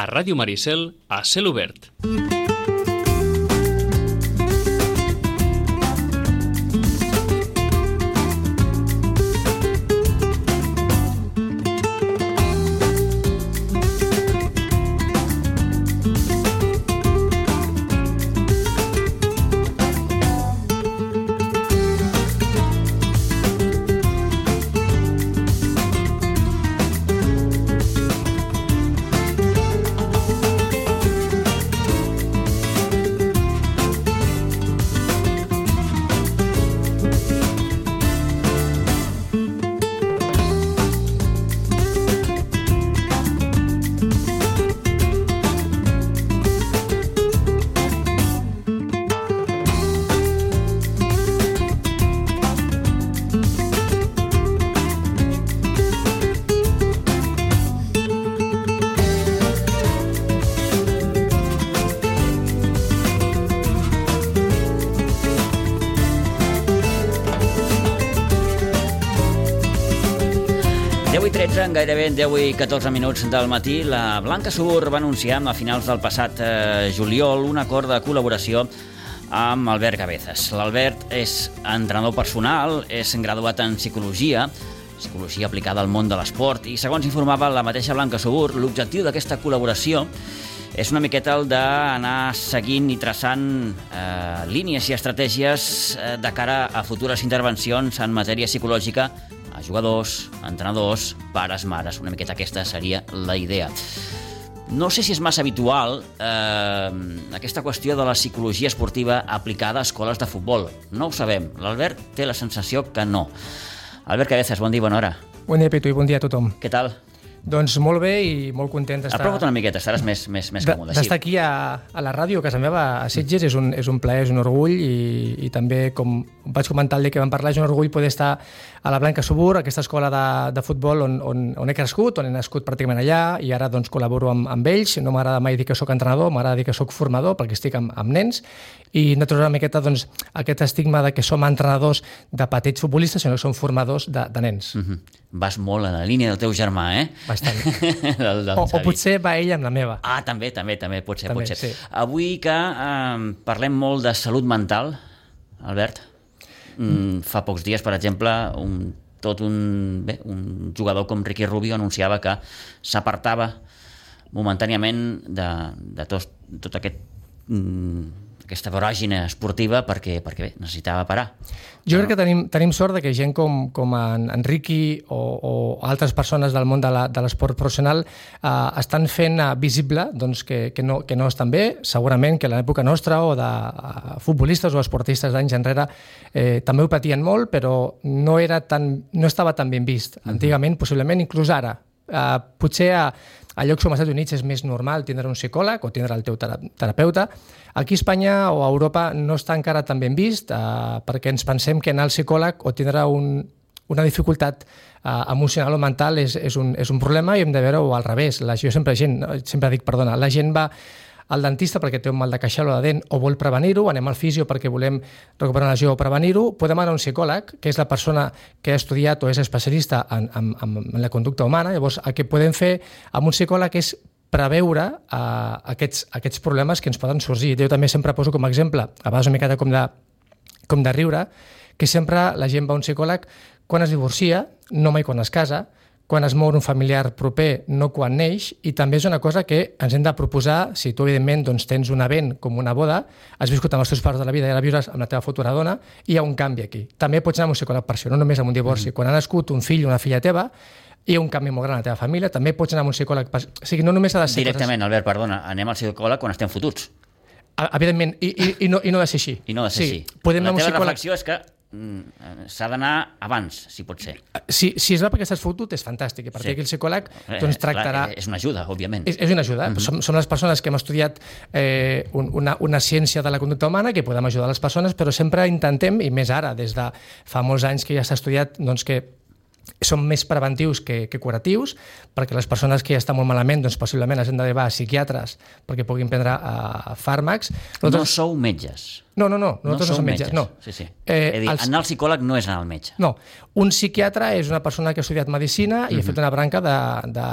a Ràdio Maricel a cel obert. i 10 i 14 minuts del matí, la Blanca Sur va anunciar a finals del passat eh, juliol un acord de col·laboració amb Albert Cabezas. L'Albert és entrenador personal, és graduat en psicologia, psicologia aplicada al món de l'esport, i segons informava la mateixa Blanca Subur, l'objectiu d'aquesta col·laboració és una miqueta el d'anar seguint i traçant eh, línies i estratègies eh, de cara a futures intervencions en matèria psicològica a jugadors, entrenadors, pares, mares. Una miqueta aquesta seria la idea. No sé si és massa habitual eh, aquesta qüestió de la psicologia esportiva aplicada a escoles de futbol. No ho sabem. L'Albert té la sensació que no. Albert Cabezas, bon dia, bona hora. Bon dia, Pitu, i bon dia a tothom. Què tal? Doncs molt bé i molt content d'estar... Aprova't una miqueta, estaràs més, més, més còmode. D'estar aquí a, a la ràdio, a casa meva, a Sitges, és un, és un plaer, és un orgull i, i també, com vaig comentar el dia que vam parlar, és un orgull poder estar a la Blanca Subur, aquesta escola de, de futbol on, on, on he crescut, on he nascut pràcticament allà, i ara doncs, col·laboro amb, amb ells. No m'agrada mai dir que sóc entrenador, m'agrada dir que sóc formador, perquè estic amb, amb nens, i no trobar una miqueta doncs, aquest estigma de que som entrenadors de petits futbolistes, sinó que som formadors de, de nens. Mm -hmm. Vas molt en la línia del teu germà, eh? Bastant. del, del o, o potser va ell amb la meva. Ah, també, també, també, pot ser, també, pot ser. Sí. Avui que eh, parlem molt de salut mental, Albert, mm. fa pocs dies, per exemple, un, tot un, bé, un jugador com Ricky Rubio anunciava que s'apartava momentàniament de, de tot, tot aquest mm, aquesta voràgina esportiva perquè, perquè bé, necessitava parar. Jo crec que tenim, tenim sort de que gent com, com en, en Ricky o, o altres persones del món de l'esport professional eh, estan fent eh, visible doncs, que, que, no, que no estan bé. Segurament que a l'època nostra o de uh, futbolistes o esportistes d'anys enrere eh, també ho patien molt, però no, era tan, no estava tan ben vist. Antigament, possiblement, inclús ara. Eh, potser a, a llocs com als Estats Units és més normal tindre un psicòleg o tindre el teu terapeuta. Aquí a Espanya o a Europa no està encara tan ben vist eh, perquè ens pensem que anar al psicòleg o tindre un, una dificultat eh, emocional o mental és, és, un, és un problema i hem de veure-ho al revés. La, jo sempre, gent, sempre dic, perdona, la gent va al dentista perquè té un mal de queixal o de dent o vol prevenir-ho, anem al fisio perquè volem recuperar una lesió o prevenir-ho, podem anar a un psicòleg, que és la persona que ha estudiat o és especialista en, en, en la conducta humana, llavors el que podem fer amb un psicòleg és preveure uh, aquests, aquests problemes que ens poden sorgir. Jo també sempre poso com a exemple, a vegades una miqueta com de, com de riure, que sempre la gent va a un psicòleg quan es divorcia, no mai quan es casa, quan es mor un familiar proper, no quan neix, i també és una cosa que ens hem de proposar, si tu evidentment doncs, tens un event com una boda, has viscut amb els teus pares de la vida i ara viuràs amb la teva futura dona, i hi ha un canvi aquí. També pots anar amb un psicòleg per això, no només amb un divorci. Mm. Quan ha nascut un fill o una filla teva, hi ha un canvi molt gran a la teva família, també pots anar amb un psicòleg... Per... O sigui, no només ha de ser... Directament, coses... Albert, perdona, anem al psicòleg quan estem fotuts. Evidentment, i, i, i, no, i no ha de ser així. I no ha de ser sí, així. Podem la teva psicòleg... reflexió és que s'ha d'anar abans, si pot ser. Si, si es va perquè estàs fotut, és fantàstic. I partir sí. d'aquí el psicòleg eh, doncs, tractarà... Clar, és una ajuda, òbviament. És, és una ajuda. Mm -hmm. som, som les persones que hem estudiat eh, un, una, una ciència de la conducta humana que podem ajudar les persones, però sempre intentem, i més ara, des de fa molts anys que ja s'ha estudiat, doncs que són més preventius que, que curatius, perquè les persones que ja estan molt malament, doncs possiblement de llevar a psiquiatres perquè puguin prendre uh, fàrmacs. Nosaltres... No sou metges. No, no, no, nosaltres no, no som metges. metges. No. Sí, sí. Eh, dir, els... anar al psicòleg no és anar al metge. No, un psiquiatre és una persona que ha estudiat medicina i uh -huh. ha fet una branca de, de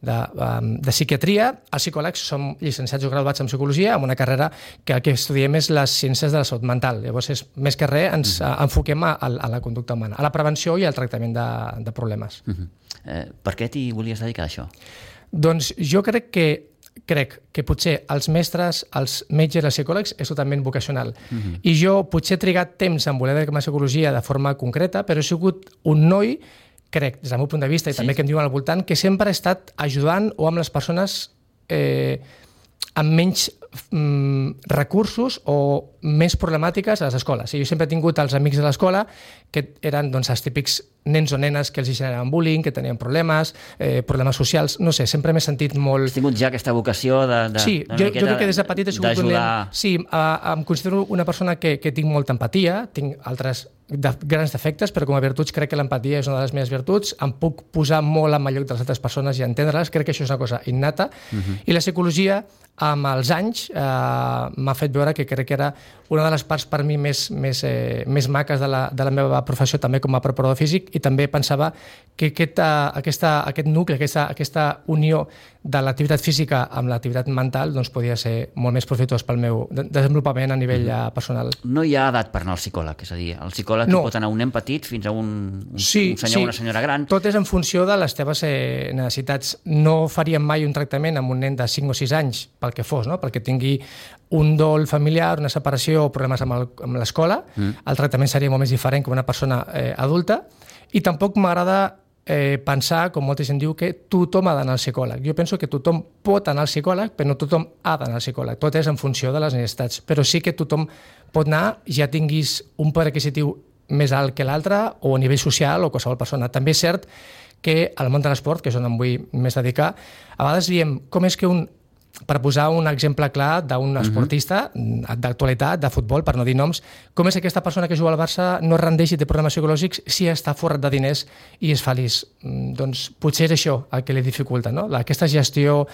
de, um, de psiquiatria. Els psicòlegs som llicenciats o graduats en psicologia, amb una carrera que el que estudiem és les ciències de la salut mental. Llavors, és, més que res, ens uh, enfoquem a, a la conducta humana, a la prevenció i al tractament de, de problemes. Uh -huh. eh, per què t'hi volies dedicar a això? Doncs jo crec que crec que potser els mestres, els metges, els psicòlegs és totalment vocacional. Uh -huh. I jo potser he trigat temps en voler dedicar-me a psicologia de forma concreta, però he sigut un noi crec, des del meu punt de vista, i sí. també que em diuen al voltant, que sempre he estat ajudant o amb les persones eh, amb menys mm, recursos o més problemàtiques a les escoles. I jo sempre he tingut els amics de l'escola que eren doncs, els típics nens o nenes que els generaven bullying, que tenien problemes, eh, problemes socials, no sé, sempre m'he sentit molt... Has tingut ja aquesta vocació de... de sí, jo, jo crec que des de petit he sigut un nen... Sí, uh, em considero una persona que, que tinc molta empatia, tinc altres de grans defectes, però com a virtuts crec que l'empatia és una de les meves virtuts, em puc posar molt en el lloc de les altres persones i entendre-les, crec que això és una cosa innata, uh -huh. i la psicologia amb els anys eh, m'ha fet veure que crec que era una de les parts per mi més, més, eh, més maques de la, de la meva professió també com a preparador físic i també pensava que aquesta, aquesta, aquest nucli, aquesta, aquesta unió de l'activitat física amb l'activitat mental doncs podia ser molt més profitós pel meu desenvolupament a nivell mm. personal. No hi ha edat per anar al psicòleg, és a dir, el psicòleg no. pot anar un nen petit fins a un, un, sí, un senyor o sí. una senyora gran. Tot és en funció de les teves eh, necessitats. No faríem mai un tractament amb un nen de 5 o 6 anys, pel que fos, no? perquè tingui un dol familiar, una separació o problemes amb l'escola. Mm. El tractament seria molt més diferent que una persona eh, adulta. I tampoc m'agrada eh, pensar, com molta gent diu, que tothom ha d'anar al psicòleg. Jo penso que tothom pot anar al psicòleg, però no tothom ha d'anar al psicòleg. Tot és en funció de les necessitats. Però sí que tothom pot anar, ja tinguis un poder adquisitiu més alt que l'altre, o a nivell social, o qualsevol persona. També és cert que al món de l'esport, que és on em vull més dedicar, a vegades diem com és que un per posar un exemple clar d'un mhm. esportista uh -huh. d'actualitat, de futbol, per no dir noms, com és aquesta persona que juga al Barça no rendeix i té problemes psicològics si està forrat de diners i és feliç? Mm, doncs potser és això el que li dificulta, no? Aquesta gestió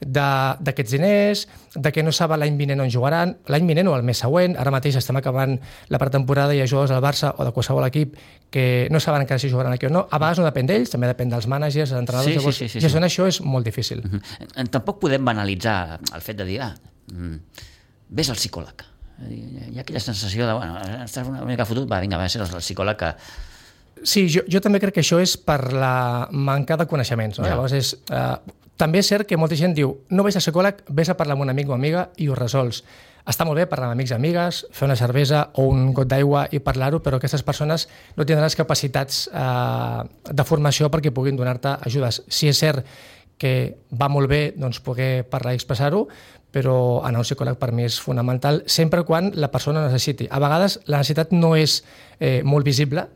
d'aquests diners, de que no saben l'any vinent on jugaran, l'any vinent o el mes següent, ara mateix estem acabant la pretemporada i hi ha jugadors del Barça o de qualsevol equip que no saben encara si jugaran aquí o no. A vegades no depèn d'ells, també depèn dels mànagers, dels entrenadors, sí, llavors sí, sí, sí, sí. això és molt difícil. Uh -huh. Tampoc podem banalitzar el fet de dir, ah, mm, vés al psicòleg. Hi ha aquella sensació de, bueno, estàs una mica fotut, va, vinga, va, ser el psicòleg que, Sí, jo, jo també crec que això és per la manca de coneixements. No? Ja. Llavors és, eh, també és cert que molta gent diu no vés a psicòleg, vés a parlar amb un amic o amiga i ho resols. Està molt bé parlar amb amics i amigues, fer una cervesa o un got d'aigua i parlar-ho, però aquestes persones no tindran les capacitats eh, de formació perquè puguin donar-te ajudes. Si és cert que va molt bé doncs, poder parlar i expressar-ho, però anar a un psicòleg per mi és fonamental sempre quan la persona necessiti. A vegades la necessitat no és eh, molt visible,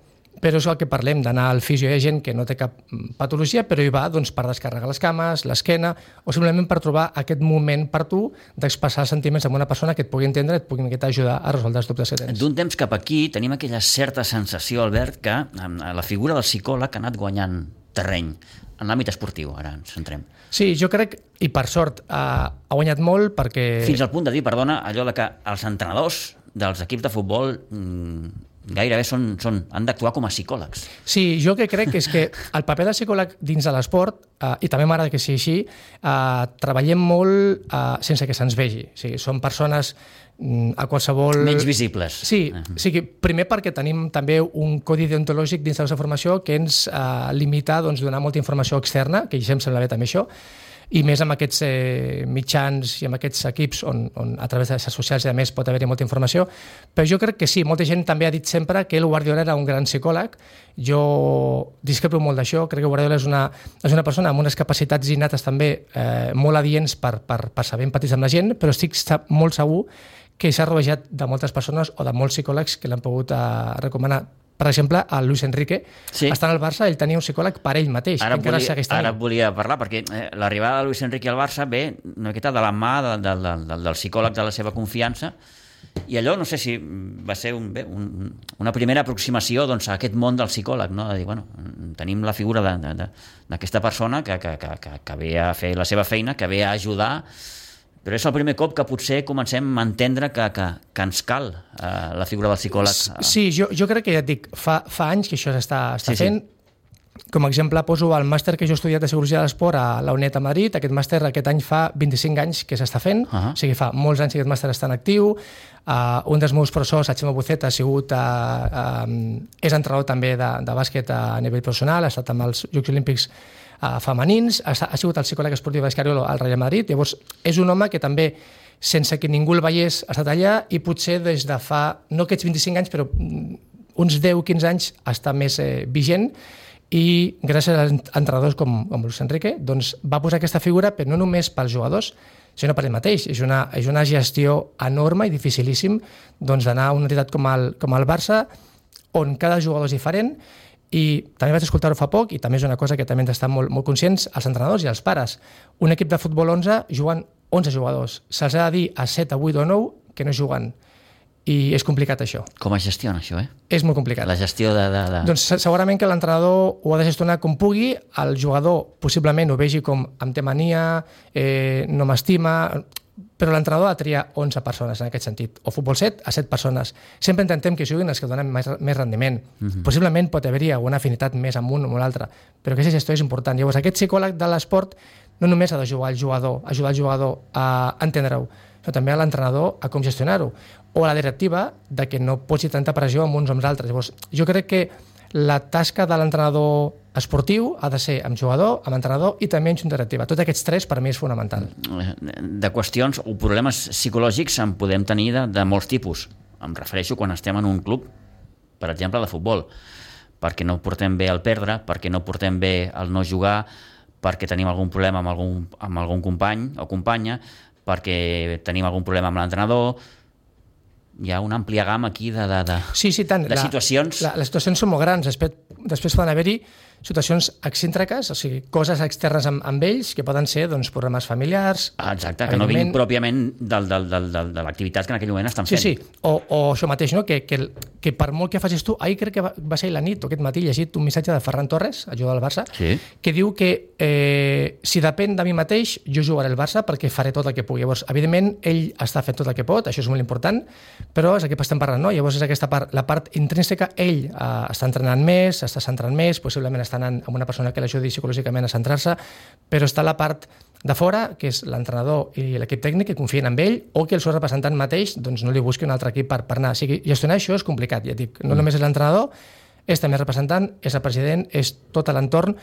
però és el que parlem, d'anar al fisio. Hi ha gent que no té cap patologia, però hi va doncs, per descarregar les cames, l'esquena, o simplement per trobar aquest moment per tu d'expressar sentiments amb una persona que et pugui entendre, et pugui ajudar a resoldre els dubtes que tens. D'un temps cap aquí tenim aquella certa sensació, Albert, que la figura del psicòleg ha anat guanyant terreny en l'àmbit esportiu, ara ens centrem. Sí, jo crec, i per sort, ha, ha guanyat molt perquè... Fins al punt de dir, perdona, allò de que els entrenadors dels equips de futbol mmm, gairebé són, són, han d'actuar com a psicòlegs. Sí, jo que crec és que el paper del psicòleg dins de l'esport, eh, i també m'agrada que sigui així, eh, treballem molt eh, sense que se'ns vegi. O sigui, són persones mm, a qualsevol... Menys visibles. Sí, uh -huh. sigui, primer perquè tenim també un codi deontològic dins de la nostra formació que ens eh, limita doncs, donar molta informació externa, que ja em sembla bé també això, i més amb aquests eh, mitjans i amb aquests equips on, on a través de les socials i a més pot haver-hi molta informació, però jo crec que sí, molta gent també ha dit sempre que el Guardiola era un gran psicòleg, jo discrepo molt d'això, crec que Guardiola és una, és una persona amb unes capacitats innates també eh, molt adients per, per, per saber empatitzar amb la gent, però estic molt segur que s'ha rodejat de moltes persones o de molts psicòlegs que l'han pogut eh, recomanar per exemple, el Luis Enrique, sí. estant al Barça, ell tenia un psicòleg per ell mateix, ara que encara volia, segueix tenint. Ara volia parlar, perquè eh, l'arribada de Luis Enrique al Barça ve una miqueta de la mà de, de, de, de, del psicòleg de la seva confiança, i allò, no sé si va ser un, bé, un, una primera aproximació doncs, a aquest món del psicòleg, no? de dir, bueno, tenim la figura d'aquesta persona que, que, que, que, que ve a fer la seva feina, que ve a ajudar però és el primer cop que potser comencem a entendre que, que, que ens cal eh, la figura del psicòleg. Sí, jo, jo crec que ja et dic, fa, fa anys que això s'està sí, fent. Sí. com a exemple poso el màster que jo he estudiat de Psicologia de l'Esport a la UNED a Madrid. Aquest màster aquest any fa 25 anys que s'està fent, uh Ahà. -huh. o sigui, fa molts anys que aquest màster està en actiu. Uh, un dels meus professors, el Ximo Buceta, ha sigut, uh, uh, és entrenador també de, de bàsquet a nivell professional, ha estat amb els Jocs Olímpics uh, femenins, ha, ha sigut el psicòleg esportiu d'Escariolo al Real Madrid, llavors és un home que també sense que ningú el veiés, ha estat allà i potser des de fa, no aquests 25 anys, però mm, uns 10-15 anys està més eh, vigent i gràcies a entrenadors com, com Luis Enrique doncs va posar aquesta figura però no només pels jugadors sinó per ell mateix. És una, és una gestió enorme i dificilíssim doncs, d'anar a una entitat com el, com el Barça on cada jugador és diferent i també vaig escoltar-ho fa poc i també és una cosa que també hem d'estar molt, molt conscients els entrenadors i els pares. Un equip de futbol 11 juguen 11 jugadors. Se'ls ha de dir a 7, a 8 o 9 que no juguen. I és complicat això. Com es gestiona això, eh? És molt complicat. La gestió de... de, de... Doncs se- segurament que l'entrenador ho ha de gestionar com pugui, el jugador possiblement ho vegi com em té mania, eh, no m'estima, però l'entrenador ha de triar 11 persones en aquest sentit, o futbol 7 a 7 persones. Sempre intentem que juguin els que donen més, més rendiment. Uh -huh. Possiblement pot haver-hi alguna afinitat més amb un o amb l'altre, però aquesta gestió és important. Llavors, aquest psicòleg de l'esport no només ha de jugar al jugador, ajudar el jugador a entendre-ho, sinó també a l'entrenador a com gestionar-ho, o a la directiva de que no posi tanta pressió amb uns o amb els altres. Llavors, jo crec que la tasca de l'entrenador esportiu ha de ser amb jugador, amb entrenador i també amb junta directiva. Tots aquests tres per mi és fonamental. de qüestions o problemes psicològics en podem tenir de, de molts tipus. Em refereixo quan estem en un club, per exemple, de futbol, perquè no portem bé el perdre, perquè no portem bé el no jugar, perquè tenim algun problema amb algun, amb algun company o companya, perquè tenim algun problema amb l'entrenador... Hi ha una àmplia gamma aquí de, de, de, Sí, sí, tant. de situacions... La, les situacions són molt grans. Després, després poden haver-hi situacions excèntriques, o sigui, coses externes amb, amb ells, que poden ser doncs, problemes familiars... Ah, Exacte, que no vinguin pròpiament del, del, del, del, de l'activitat que en aquell moment estan Sí, fent. sí, o, o això mateix, no? que, que, que per molt que facis tu, ahir crec que va, va ser la nit o aquest matí llegit un missatge de Ferran Torres, a jugador del Barça, Sí. que diu que eh, si depèn de mi mateix, jo jugaré al Barça perquè faré tot el que pugui. Llavors, evidentment, ell està fent tot el que pot, això és molt important, però és el que estem parlant, no? Llavors és aquesta part, la part intrínseca, ell eh, està entrenant més, està centrant més, possiblement està anant amb una persona que l'ajudi psicològicament a centrar-se, però està la part de fora, que és l'entrenador i l'equip tècnic que confien en ell o que el seu representant mateix doncs, no li busqui un altre equip per, per anar. O sigui, gestionar això és complicat, ja et dic. No només és l'entrenador, és també el representant, és el president, és tot l'entorn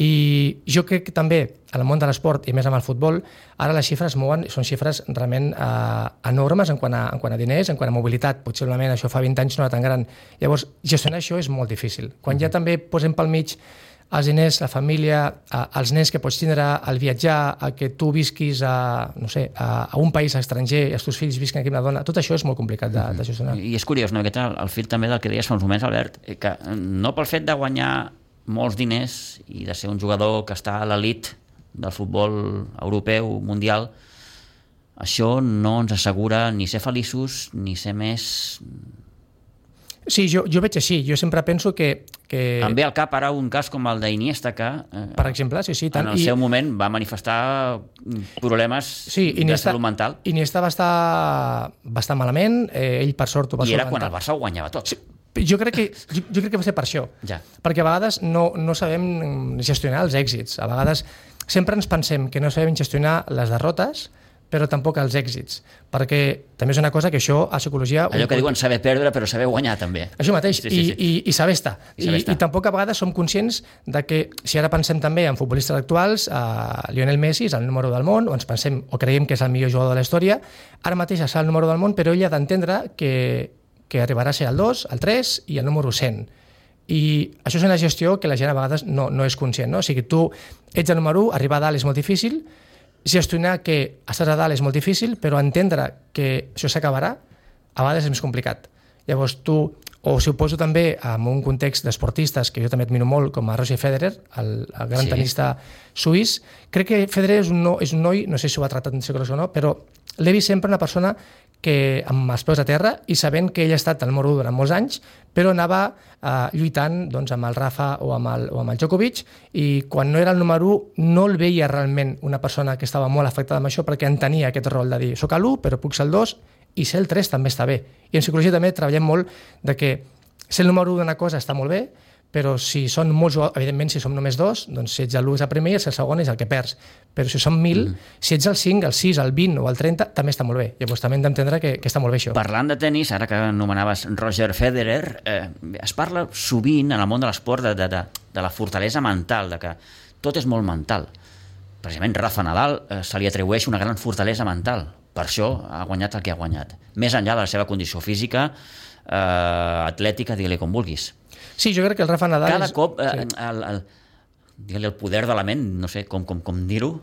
i jo crec que també en el món de l'esport i més amb el futbol, ara les xifres mouen, són xifres realment eh, enormes en quant, a, en quant a diners, en quant a mobilitat. Possiblement això fa 20 anys no era tan gran. Llavors, gestionar això és molt difícil. Quan ja també posem pel mig els diners, la família, eh, els nens que pots tindre, el viatjar, a que tu visquis a, no sé, a, a un país estranger i els teus fills visquin aquí amb una dona, tot això és molt complicat de, de gestionar. I és curiós, no? Aquest el, el fil també del que deies fa uns moments, Albert, eh, que no pel fet de guanyar molts diners i de ser un jugador que està a l'elit del futbol europeu, mundial, això no ens assegura ni ser feliços ni ser més... Sí, jo, jo veig així. Jo sempre penso que... que Em ve al cap ara un cas com el d'Iniesta, que eh, per exemple, sí, sí. en el seu moment va manifestar problemes Sí, de Iniesta, salut mental Iniesta va estar, va estar malament, eh, ell per sort ho va i era quan el Barça ho guanyava tot. Sí, jo crec que, jo, jo crec que va ser per això. Ja. Perquè a vegades no, no sabem gestionar els èxits. A vegades sempre ens pensem que no sabem gestionar les derrotes, però tampoc els èxits. Perquè també és una cosa que això a psicologia... Allò que diuen saber perdre però saber guanyar també. Això mateix, Sí, sí, sí. I, i, i saber estar. I saber I. I tampoc a vegades som conscients de que, si ara pensem també en futbolistes actuals, eh, Lionel Messi és el número del món, o ens pensem, o creiem que és el millor jugador de la història, ara mateix és el número del món, però ell ha d'entendre que, que arribarà a ser el 2, el 3 i el número 100. I això és una gestió que la gent a vegades no, no és conscient. No? O sigui, tu ets el número 1, arribar a dalt és molt difícil, gestionar que estàs a dalt és molt difícil, però entendre que això s'acabarà a vegades és més complicat. Llavors tu, o si ho poso també en un context d'esportistes que jo també admiro molt, com a Roger Federer, el, el gran Sí. tenista suís, crec que Federer és un, no, és un noi, no sé si ho ha tractat en psicòleg o no, però l'he vist sempre una persona que amb els peus a terra i sabent que ell ha estat número 1 durant molts anys, però anava eh, lluitant doncs, amb el Rafa o amb el, o amb el Djokovic i quan no era el número 1 no el veia realment una persona que estava molt afectada amb això perquè entenia aquest rol de dir soc l'1 però puc ser el 2 i ser el 3 també està bé. I en psicologia també treballem molt de que ser el número 1 d'una cosa està molt bé, però si són molts jugadors, evidentment si som només dos, doncs si ets l'1 és el primer i el segon és el que perds. Però si som 1.000, mm. si ets el 5, el 6, el 20 o el 30, també està molt bé. Llavors també hem d'entendre que, que està molt bé això. Parlant de tennis, ara que anomenaves Roger Federer, eh, es parla sovint en el món de l'esport de, de, de, de la fortalesa mental, de que tot és molt mental. Precisament Rafa Nadal eh, se li atribueix una gran fortalesa mental. Per això ha guanyat el que ha guanyat. Més enllà de la seva condició física, eh, atlètica, digue-li com vulguis Sí, jo crec que el Rafa Nadal... Cada és... cop, eh, sí. el, el, digue el poder de la ment, no sé com, com, com dir-ho.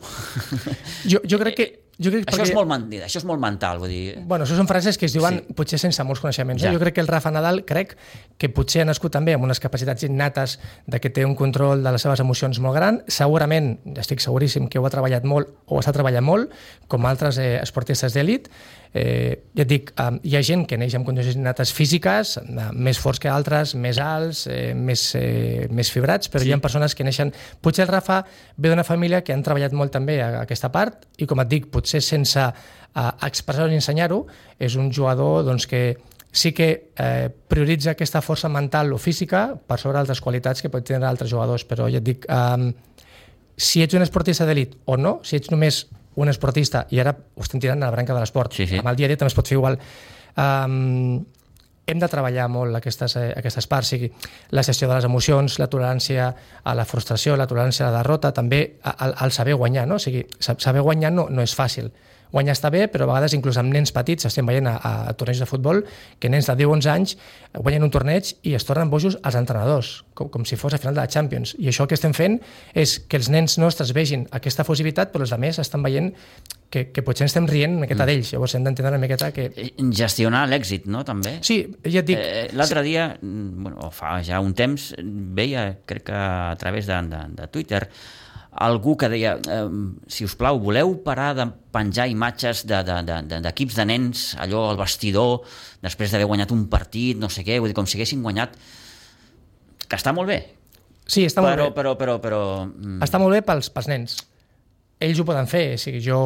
Jo, jo crec que... Jo crec això, perquè... és molt, man- això és molt mental, vull dir... Bueno, això són frases que es diuen Sí. potser sense molts coneixements. Ja. Ja. Jo crec que el Rafa Nadal, crec que potser ha nascut també amb unes capacitats innates de que té un control de les seves emocions molt gran. Segurament, estic seguríssim que ho ha treballat molt o està treballant molt, com altres eh, esportistes d'èlit. Eh, ja et dic, eh, hi ha gent que neix amb condicions innates físiques, eh, més forts que altres, més alts, eh, més, eh, més fibrats, però Sí. hi ha persones que neixen... Potser el Rafa ve d'una família que han treballat molt també a, a aquesta part i, com et dic, potser sense eh, expressar-ho ni ensenyar-ho, és un jugador doncs, que sí que eh, prioritza aquesta força mental o física per sobre altres qualitats que pot tenir altres jugadors, però ja et dic, eh, si ets un esportista d'elit o no, si ets només un esportista, i ara ho estem tirant a la branca de l'esport, Sí, sí. amb el dia a dia també es pot fer igual, um, hem de treballar molt aquestes, eh, aquestes parts, sigui la gestió de les emocions, la tolerància a la frustració, la tolerància a la derrota, també el, el saber guanyar, no? O sigui, sa- saber guanyar no, no és fàcil. Guanyar està bé, però a vegades inclús amb nens petits estem veient a, a tornejos de futbol que nens de 10-11 anys guanyen un torneig i es tornen bojos als entrenadors, com, com si fos a final de la Champions. I això que estem fent és que els nens nostres vegin aquesta efusivitat, però els altres estan veient que, que potser estem rient una miqueta mm. d'ells. Llavors hem d'entendre una miqueta que... Eh, Gestionar l'èxit, no?, també. Sí, ja et dic... Eh, L'altre dia, mm, bueno, fa ja un temps, veia, crec que a través de, de, de Twitter, algú que deia, eh, si us plau, voleu parar de penjar imatges d'equips de, de, de, de nens, allò al vestidor, després d'haver guanyat un partit, no sé què, vull dir, com si haguessin guanyat, que està molt bé, Sí, està molt però, bé. però, però, però, mm, Està molt bé pels, pels nens. Ells ho poden fer. O sigui, jo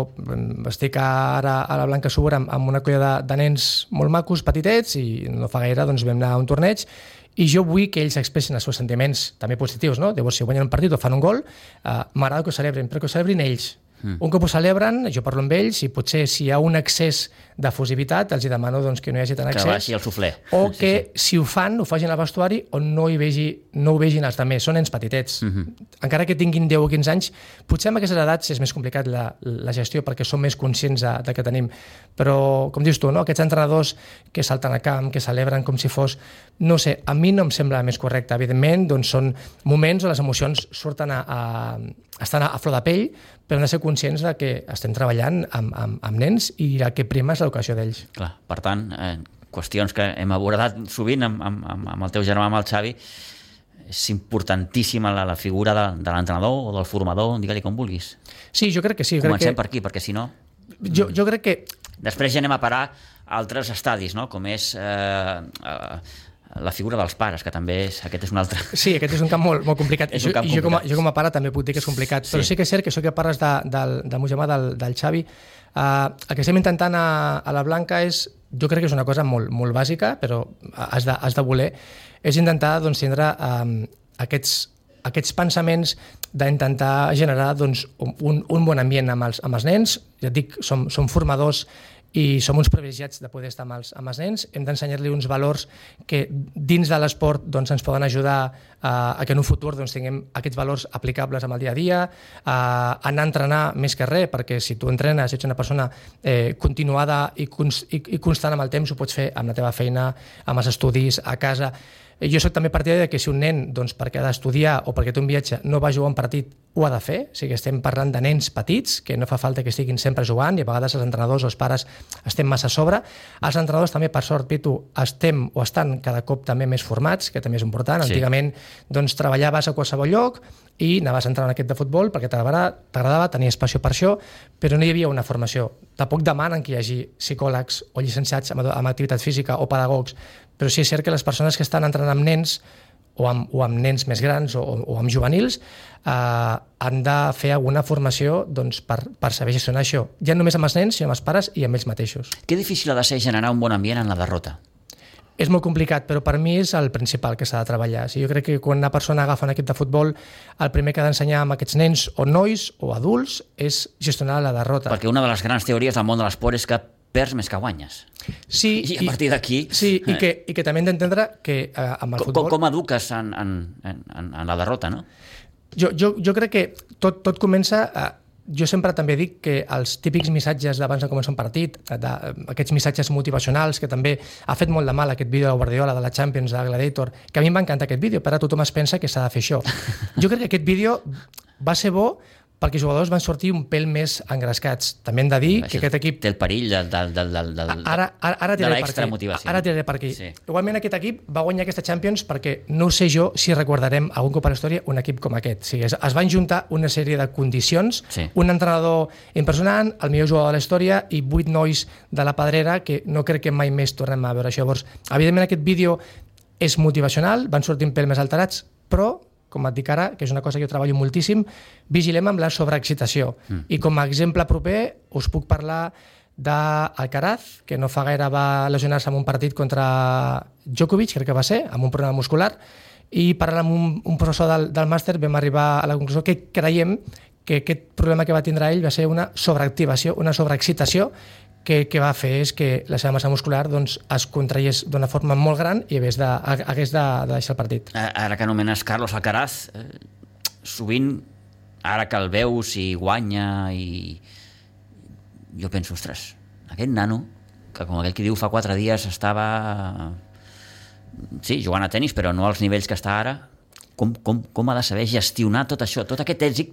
estic ara a la Blanca Subur amb, amb una colla de, de nens molt macos, petitets, i no fa gaire doncs, vam anar a un torneig i jo vull que ells expressin els seus sentiments també positius, no? Llavors, si guanyen un partit o fan un gol, eh, m'agrada que ho celebrin, però que ho celebrin ells. Mm. Un cop ho celebren, jo parlo amb ells i potser si hi ha un excés d'efusivitat, els hi demano doncs, que no hi hagi tant que excés baixi el suflé. o que si ho fan, ho facin al vestuari on no hi vegi, no ho vegin els altres. Són nens petitets. Mm -hmm. Encara que tinguin 10 o 15 anys, potser amb aquestes edats és més complicat la, la gestió perquè som més conscients de, de que tenim. Però, com dius tu, no? aquests entrenadors que salten a camp, que celebren com si fos... No sé, a mi no em sembla més correcte. Evidentment, doncs són moments on les emocions surten a, a, estan a, a flor de pell, però hem de ser conscients de que estem treballant amb, amb, amb nens i el que prima és l'educació d'ells. Clar, per tant, eh, qüestions que hem abordat sovint amb, amb, amb, amb el teu germà, amb el Xavi, és importantíssima la, la figura de, de l'entrenador o del formador, digue-li com vulguis. Sí, jo crec que sí. Jo crec Comencem que... per aquí, perquè si no... Jo, jo crec que Després ja anem a parar a altres estadis, no? com és eh, eh, la figura dels pares, que també és, aquest és un altre... Sí, aquest és un camp molt, molt complicat. És un jo, camp i jo, com a, jo com a pare també puc dir que és complicat, Sí. però sí que és cert que això que parles de, del, del meu germà, del, del Xavi, uh, el que estem intentant a, a la Blanca és, jo crec que és una cosa molt, molt bàsica, però has de, has de voler, és intentar doncs, tindre um, aquests, aquests pensaments d'intentar generar doncs, un, un bon ambient amb els, amb els nens. Ja et dic, som, som formadors i som uns privilegiats de poder estar amb els, amb els nens. Hem d'ensenyar-li uns valors que dins de l'esport doncs, ens poden ajudar a, a que en un futur doncs, tinguem aquests valors aplicables amb el dia a dia, a anar a entrenar més que res, perquè si tu entrenes, ets una persona eh, continuada i, cons, i, i constant amb el temps, ho pots fer amb la teva feina, amb els estudis, a casa. Jo sóc també partidari de que si un nen, doncs, perquè ha d'estudiar o perquè té un viatge, no va jugar un partit, ho ha de fer. O sigui, estem parlant de nens petits, que no fa falta que estiguin sempre jugant, i a vegades els entrenadors o els pares estem massa a sobre. Els entrenadors també, per sort, Pitu, estem o estan cada cop també més formats, que també és important. Sí. Antigament, doncs, treballaves a qualsevol lloc i anaves a entrar en aquest de futbol perquè t'agradava, tenies passió per això, però no hi havia una formació. Tampoc demanen que hi hagi psicòlegs o llicenciats en, en activitat física o pedagogs, però sí és cert que les persones que estan entrant amb nens o amb, o amb nens més grans o, o amb juvenils eh, han de fer alguna formació doncs, per, per saber gestionar això. Ja no només amb els nens, sinó amb els pares i amb ells mateixos. Que difícil ha de ser generar un bon ambient en la derrota. és molt complicat, però per mi és el principal que s'ha de treballar. O sigui, jo crec que quan una persona agafa un equip de futbol, el primer que ha d'ensenyar amb aquests nens o nois o adults és gestionar la derrota. Perquè una de les grans teories del món de l'esport és que perds més que guanyes. Sí, I a partir d'aquí... Sí, i que, i que també hem d'entendre que eh, amb el Com, futbol... com eduques en, en, en, en la derrota, no? Jo, jo, jo crec que tot, tot comença... A, jo sempre també dic que els típics missatges d'abans de començar un partit, de, de, aquests missatges motivacionals, que també ha fet molt de mal aquest vídeo de Guardiola, de la Champions, de Gladiator, que a mi em va encantar aquest vídeo, però tothom es pensa que s'ha de fer això. Jo crec que aquest vídeo va ser bo perquè els jugadors van sortir un pèl més engrescats. També hem de dir que aquest equip... Té el perill del, del, del, del, del, Ara, ara, ara de l'extra motivació. Ara tiraré per aquí. Sí. Igualment aquest equip va guanyar aquesta Champions perquè no sé jo si recordarem algun cop a la història un equip com aquest. O sigui, es, es van juntar una sèrie de condicions, Sí. un entrenador impressionant, el millor jugador de la història i vuit nois de la pedrera que no crec que mai més tornem a veure això. Llavors, evidentment aquest vídeo és motivacional, van sortir un pèl més alterats, però com et dic ara, que és una cosa que jo treballo moltíssim, vigilem amb la sobreexcitació. Mm. I com a exemple proper us puc parlar d'Alcaraz, que no fa gaire va lesionar-se en un partit contra Djokovic, crec que va ser, amb un problema muscular, i parlant amb un, un professor del, del màster vam arribar a la conclusió que creiem que aquest problema que va tindre ell va ser una sobreactivació, una sobreexcitació que, que va fer és que la seva massa muscular doncs, es contraiés d'una forma molt gran i hagués de, hagués de, de deixar el partit. Ara que anomenes Carlos Alcaraz, eh, sovint, ara que el veus i guanya i... Jo penso, ostres, aquest nano, que com aquell que diu fa quatre dies estava... Sí, jugant a tennis, però no als nivells que està ara, com, com, com ha de saber gestionar tot això, tot aquest èxit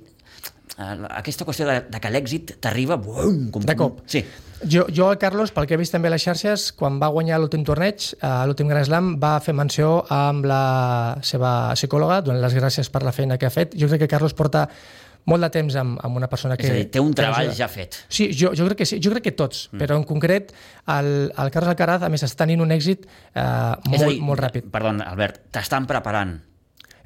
aquesta qüestió de, de que l'èxit t'arriba com De cop. Sí. Jo, jo, Carlos, pel que he vist també a les xarxes, quan va guanyar l'últim torneig, a l'últim Grand Slam, va fer menció amb la seva psicòloga, donant les gràcies per la feina que ha fet. Jo crec que Carlos porta molt de temps amb, amb una persona que... És a dir, té un treball ja fet. Sí, jo, jo crec que sí, jo crec que tots, mm. però en concret el, el Carlos Alcaraz, a més, està tenint un èxit eh, molt, dir, molt ràpid. Perdó, Albert, t'estan preparant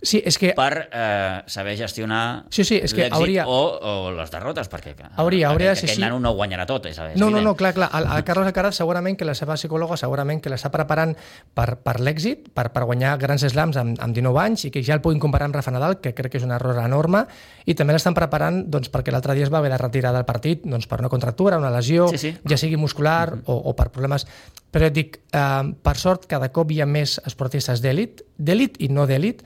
Sí, és que per eh, saber gestionar Sí, sí, és que hauria- o, o les derrotes, perquè Hauria- hauria de ser aquest així. nano no ho guanyarà tot. És, és No, no, no, clar, clar. El, el Carlos Alcaraz segurament que la seva psicòloga segurament que l'està preparant per, per l'èxit, per, per guanyar grans slams amb, amb 19 anys i que ja el puguin comparar amb Rafa Nadal, que crec que és un error enorme, i també l'estan preparant doncs, perquè l'altre dia es va haver de retirar del partit doncs, per una contractura, una lesió, Sí, sí. ja sigui muscular o, o per problemes... Però dic, eh, per sort, cada cop hi ha més esportistes d'èlit, d'èlit i no d'èlit,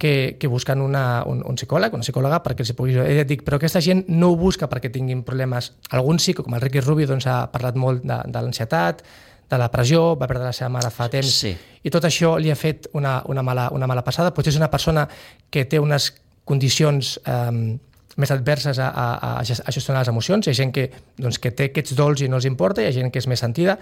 que, que busquen una, un, un psicòleg, una psicòloga perquè els hi pugui... Eh, dic, però aquesta gent no ho busca perquè tinguin problemes. Alguns sí, com el Ricky Rubio doncs, ha parlat molt de, de l'ansietat, de la pressió, va perdre la seva mare fa temps, Sí. i tot això li ha fet una, una, mala, una mala passada. Potser és una persona que té unes condicions eh, més adverses a, a, a ges- a gestionar les emocions. Hi ha gent que, doncs, que té aquests dols i no els importa, hi ha gent que és més sentida,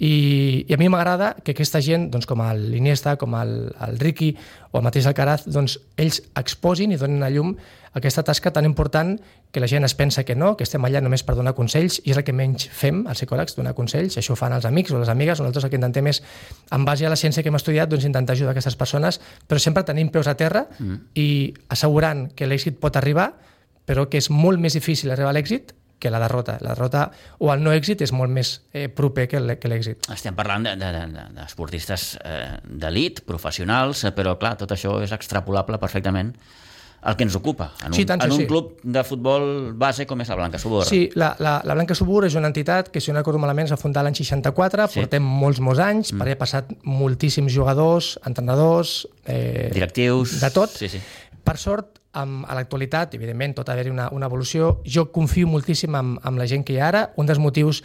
i, i a mi m'agrada que aquesta gent, doncs, com l'Iniesta, com el, el Ricky o el mateix Alcaraz, doncs, ells exposin i donin a llum aquesta tasca tan important que la gent es pensa que no, que estem allà només per donar consells, i és el que menys fem, els psicòlegs, donar consells, això ho fan els amics o les amigues, nosaltres el que intentem és, en base a la ciència que hem estudiat, doncs, intentar ajudar aquestes persones, però sempre tenim peus a terra mm. i assegurant que l'èxit pot arribar, però que és molt més difícil arribar a l'èxit que la derrota. La derrota o el no èxit és molt més eh, proper que l'è- que l'èxit. Estem parlant d'esportistes de, de, d'esportistes, eh, d'elit, professionals, eh, però clar, tot això és extrapolable perfectament al que ens ocupa. En un, Sí, tant, sí, en un sí. club de futbol base com és la Blanca Subor. Sí, la, la, la Blanca Subur és una entitat que, si no recordo malament, es va fundar l'any 64, Sí. portem molts, molts anys, mm. per allà ha passat moltíssims jugadors, entrenadors... Eh, Directius... De tot. Sí, sí. Per sort, amb, a l'actualitat, evidentment, tot haver-hi una, una evolució, jo confio moltíssim amb, amb la gent que hi ha ara. Un dels motius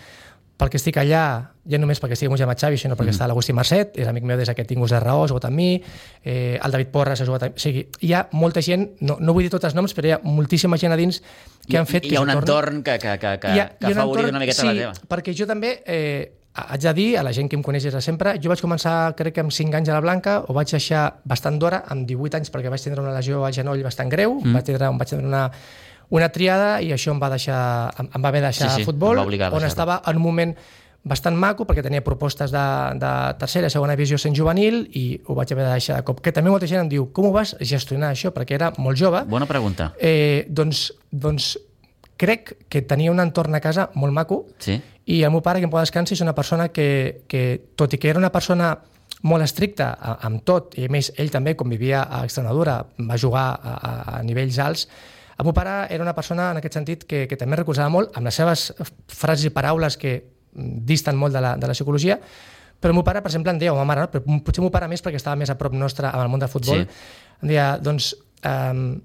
pel que estic allà, ja només perquè estic amb Gemma Xavi, sinó perquè mm. està l'Agustí Marcet, és amic meu des que tinc ús de raó, ha jugat amb mi, eh, el David Porras ha jugat amb mi. O sigui, hi ha molta gent, no, no vull dir tots els noms, però hi ha moltíssima gent a dins que han fet Hi ha un entorn que, que, que, que, ha, que ha un afavorit una miqueta sí, la teva. perquè jo també eh, haig de dir a la gent que em coneix des de sempre, jo vaig començar crec que amb 5 anys a la Blanca, ho vaig deixar bastant d'hora, amb 18 anys perquè vaig tindre una lesió al genoll bastant greu, mm. vaig tindre, vaig tindre una, una triada i això em va deixar em, em va haver de deixar Sí, sí, futbol, on estava en un moment bastant maco perquè tenia propostes de, de tercera i segona divisió sent juvenil i ho vaig haver de deixar de cop. Que també molta gent em diu, com ho vas gestionar això? Perquè era molt jove. Bona pregunta. Eh, doncs, doncs crec que tenia un entorn a casa molt maco Sí. i el meu pare, que em pot descansar, és una persona que, que tot i que era una persona molt estricte a- amb tot, i a més ell també, com vivia a Extremadura, va jugar a, a, a nivells alts, el meu pare era una persona en aquest sentit que, que també recolzava molt amb les seves frases i paraules que mm, disten molt de la, de la psicologia, però el meu pare, per exemple, em deia, o ma mare, no? però potser el meu pare més perquè estava més a prop nostre amb el món del futbol, Sí. em deia, doncs, um,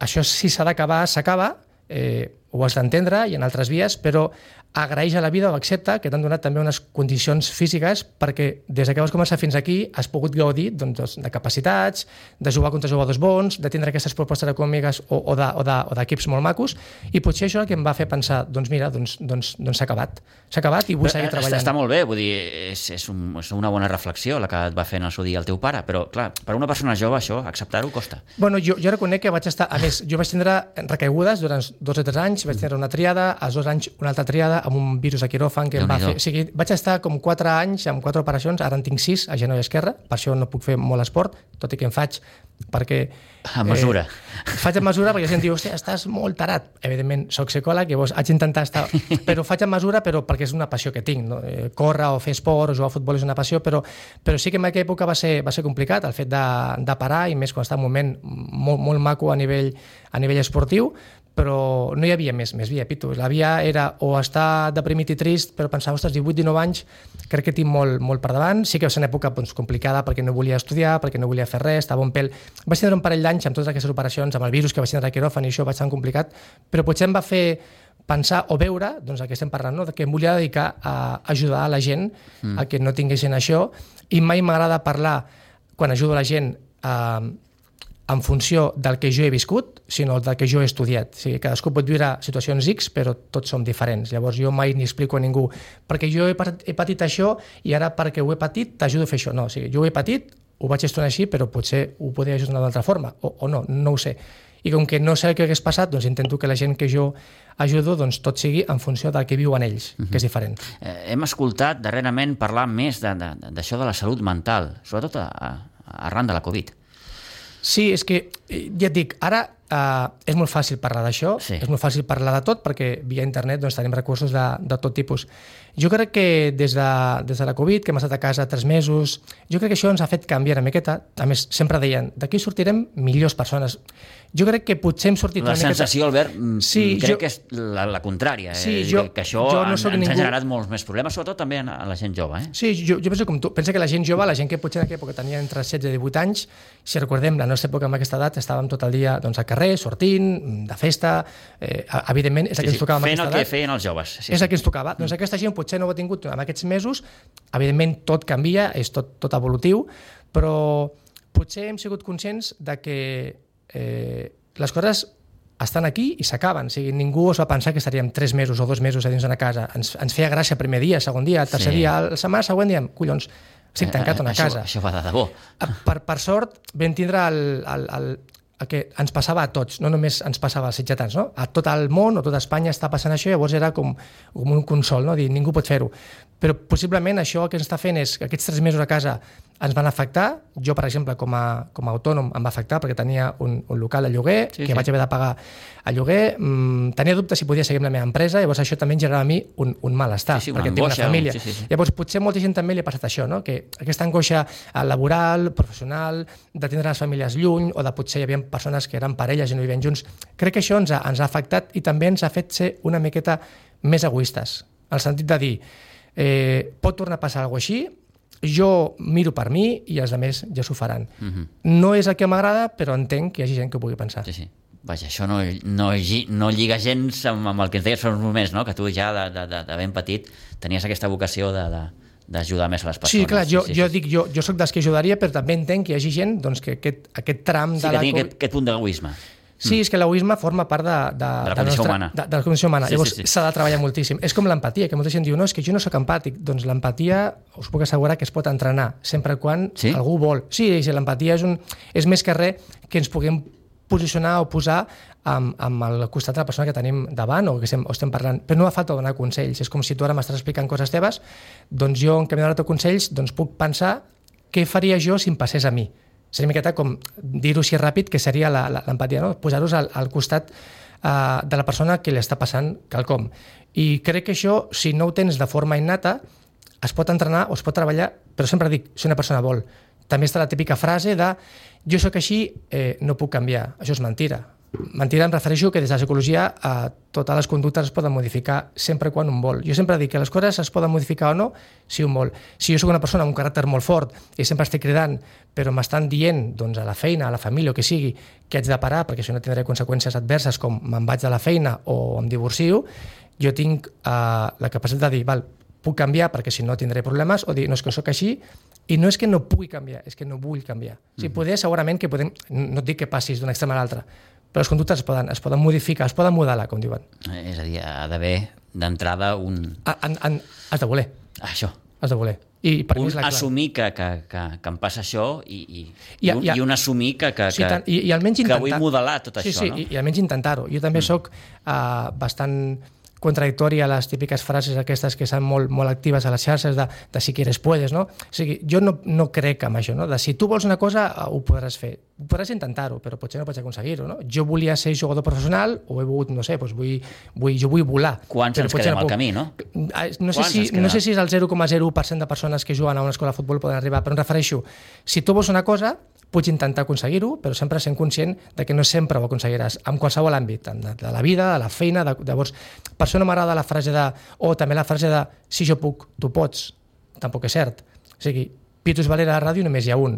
això si s'ha d'acabar, s'acaba, eh, ho has d'entendre i en altres vies, però agraeix a la vida o accepta que t'han donat també unes condicions físiques perquè des que vas començar fins aquí has pogut gaudir doncs, de capacitats, de jugar contra jugadors bons, de tindre aquestes propostes econòmiques o, o de- o de- d'equips de, molt macos, i potser això el que em va fer pensar, doncs mira, doncs doncs, doncs s'ha acabat. S'ha acabat i vull Però, seguir eh, treballant. Està, està molt bé, vull dir, és, és, un, és una bona reflexió la que et va fer en el seu dia el teu pare, però, clar, per una persona jove això, acceptar-ho costa. Bueno, jo, jo reconec que vaig estar... A més, jo vaig tindre recaigudes durant dos o tres anys, vaig tindre una triada, als dos anys una altra triada, amb un virus de quiròfan que em va fer... O sigui, vaig estar com quatre anys amb quatre operacions, ara en tinc sis a genoll esquerre, per això no puc fer molt esport, tot i que en faig perquè... A mesura. Eh, faig a mesura perquè la gent diu, hòstia, estàs molt tarat. Evidentment, soc psicòleg llavors haig d'intentar estar... Però faig a mesura però perquè és una passió que tinc. No? Eh, córrer o fer esport o jugar a futbol és una passió, però, però sí que en aquella època va ser, va ser complicat el fet de, de parar i més quan està en un moment molt, molt maco a nivell, a nivell esportiu, però no hi havia més, més via, Pitu. La via era o estar deprimit i trist, però pensar, ostres, 18-19 anys, crec que tinc molt, molt per davant. Sí que va ser una època doncs, complicada perquè no volia estudiar, perquè no volia fer res, estava un pèl... Vaig tindre un parell d'anys amb totes aquestes operacions, amb el virus que vaig tindre a quiròfan i això va ser tan complicat, però potser em va fer pensar o veure, doncs el que estem parlant, no? que em volia dedicar a ajudar a la gent mm. a que no tinguessin això i mai m'agrada parlar quan ajudo la gent a, en funció del que jo he viscut, sinó del que jo he estudiat. O sigui, cadascú pot viure situacions X, però tots som diferents. Llavors jo mai ni explico a ningú perquè jo he, he patit això i ara perquè ho he patit t'ajudo a fer això. No, o sigui, jo ho he patit, ho vaig gestionar així, però potser ho podria ajudar d'una altra forma, o, o no, no ho sé. I com que no sé que hagués passat, doncs intento que la gent que jo ajudo doncs tot sigui en funció del que viuen ells, que és diferent. Eh, hem escoltat darrerament parlar més de- de- d'això de, de la salut mental, sobretot a, a, arran de la Covid. Sí, és que, eh, ja et dic, ara eh, és molt fàcil parlar d'això, Sí. és molt fàcil parlar de tot perquè via internet doncs, tenim recursos de, de tot tipus. Jo crec que des de, des de la Covid, que hem estat a casa tres mesos, jo crec que això ens ha fet canviar una miqueta. A més, sempre deien, d'aquí sortirem millors persones. Jo crec que potser hem sortit La una miqueta... sensació, Albert, mm, Sí, crec jo- que és la, la contrària. Sí, eh? jo- que, que això jo no en- sóc ens ha ningú- generat molts més problemes, sobretot també a, la gent jove. Eh? Sí, jo, jo penso com tu. Pensa que la gent jove, la gent que potser en aquella època tenia entre 16 i 18 anys, si recordem, la nostra època amb aquesta edat estàvem tot el dia doncs, al carrer, sortint, de festa, eh, evidentment és el que ens tocava amb fent aquesta el que edat. feien els joves. Sí, és sí. el que ens tocava. Doncs aquesta gent potser no ho ha tingut en aquests mesos, evidentment tot canvia, és tot, tot evolutiu, però potser hem sigut conscients de que eh, les coses estan aquí i s'acaben. O sigui, ningú es va pensar que estaríem tres mesos o dos mesos a dins d'una casa. Ens, ens feia gràcia el primer dia, el segon dia, el tercer Sí. dia, la setmana següent diem, collons, estic tancat a una Eh, això, casa. Això va de debò. Per, per sort, vam tindre el, el, el, el que ens passava a tots, no només ens passava als sitgetans, no? a tot el món o tota Espanya està passant això, llavors era com, com un consol, no? dir, ningú pot fer-ho. Però possiblement això el que ens està fent és que aquests tres mesos a casa ens van afectar. Jo, per exemple, com a, com a autònom em va afectar perquè tenia un, un local a lloguer, Sí, que sí. vaig haver de pagar el lloguer. Mm, tenia dubtes si podia seguir amb la meva empresa, llavors això també em generava a mi un, un malestar, Sí, sí, una perquè tinc una família. sí, sí, sí. Llavors, potser molta gent també li ha passat això, no? que aquesta angoixa eh, laboral, professional, de tindre les famílies lluny, o de potser hi havia persones que eren parelles i no vivien junts, crec que això ens ha, ens ha afectat i també ens ha fet ser una miqueta més egoistes, en el sentit de dir, eh, pot tornar a passar alguna així, jo miro per mi i els altres ja s'ho faran. Mhm. No és el que m'agrada, però entenc que hi hagi gent que ho pugui pensar. Sí, sí. Vaja, això no, no, no lliga gens amb, amb el que ens deies fa uns moments, no? que tu ja de, de, de, ben petit tenies aquesta vocació de, de, d'ajudar més a les persones. Sí, clar, jo, sí, jo sí. dic, jo, jo sóc dels que ajudaria, però també entenc que hi hagi gent doncs, que aquest, aquest tram Sí, de que la... aquest, aquest punt d'egoisme. Sí, és que l'egoisme forma part de, de, la condició humana. De, de la condició humana. Sí, sí, Llavors sí. s'ha de treballar moltíssim. És com l'empatia, que molta gent diu no, és que jo no sóc empàtic. Doncs l'empatia us puc assegurar que es pot entrenar, sempre quan Sí? algú vol. Sí, sí l'empatia és, un, és més que res que ens puguem posicionar o posar amb, amb el costat de la persona que tenim davant o que estem, o estem parlant. Però no fa falta donar consells. És com si tu ara m'estàs explicant coses teves, doncs jo, en canvi de donar consells, doncs puc pensar què faria jo si em passés a mi. Seria una miqueta com dir-ho així ràpid, que seria l'empatia, no? posar-vos al, al costat uh, de la persona que li està passant quelcom. I crec que això, si no ho tens de forma innata, es pot entrenar o es pot treballar, però sempre dic, si una persona vol. També està la típica frase de jo sóc així, eh, no puc canviar. Això és mentira. Mentira em refereixo que des de la psicologia eh, totes les conductes es poden modificar sempre quan un vol. Jo sempre dic que les coses es poden modificar o no si un vol. Si jo sóc una persona amb un caràcter molt fort i sempre estic cridant, però m'estan dient doncs, a la feina, a la família o que sigui, que haig de parar perquè si no tindré conseqüències adverses com me'n vaig de la feina o em divorcio, jo tinc eh, la capacitat de dir, val, puc canviar perquè si no tindré problemes, o dir, no és que sóc així, i no és que no pugui canviar, és que no vull canviar. Mm -hmm. O sigui, poder, segurament que podem, no et dic que passis d'un extrem a l'altre, però les conductes es poden, es poden modificar, es poden modelar, com diuen. És a dir, ha d'haver d'entrada un... En, en, has de voler. Això. Has de voler. I per un és la clau. assumir que, que, que, que em passa això i, i, I- i, un, i- i un assumir que, que, Sí, que, tant, i, i almenys que intentar... vull modelar tot sí, això, sí, no? i, i almenys intentar-ho. Jo també mm. sóc uh, bastant contradictori a les típiques frases aquestes que són molt, molt actives a les xarxes de, de si quieres puedes, no? O sigui, jo no, no crec en això, no? De si tu vols una cosa, eh, ho podràs fer. Podràs intentar-ho, però potser no pots aconseguir-ho, no? Jo volia ser jugador professional, o he volgut, no sé, doncs vull, vull, jo vull volar. Quants ens quedem al puc. camí, no? Ah, No sé, Quants si, no sé si és el 0,01% de persones que juguen a una escola de futbol poden arribar, però em refereixo, si tu vols una cosa, pots intentar aconseguir-ho, però sempre sent conscient de que no sempre ho aconseguiràs, en qualsevol àmbit, de, de la vida, de la feina, de, llavors, per això no m'agrada la frase de, o també la frase de, si jo puc, tu pots, tampoc és cert. O sigui, Pitus Valera a la ràdio només hi ha un.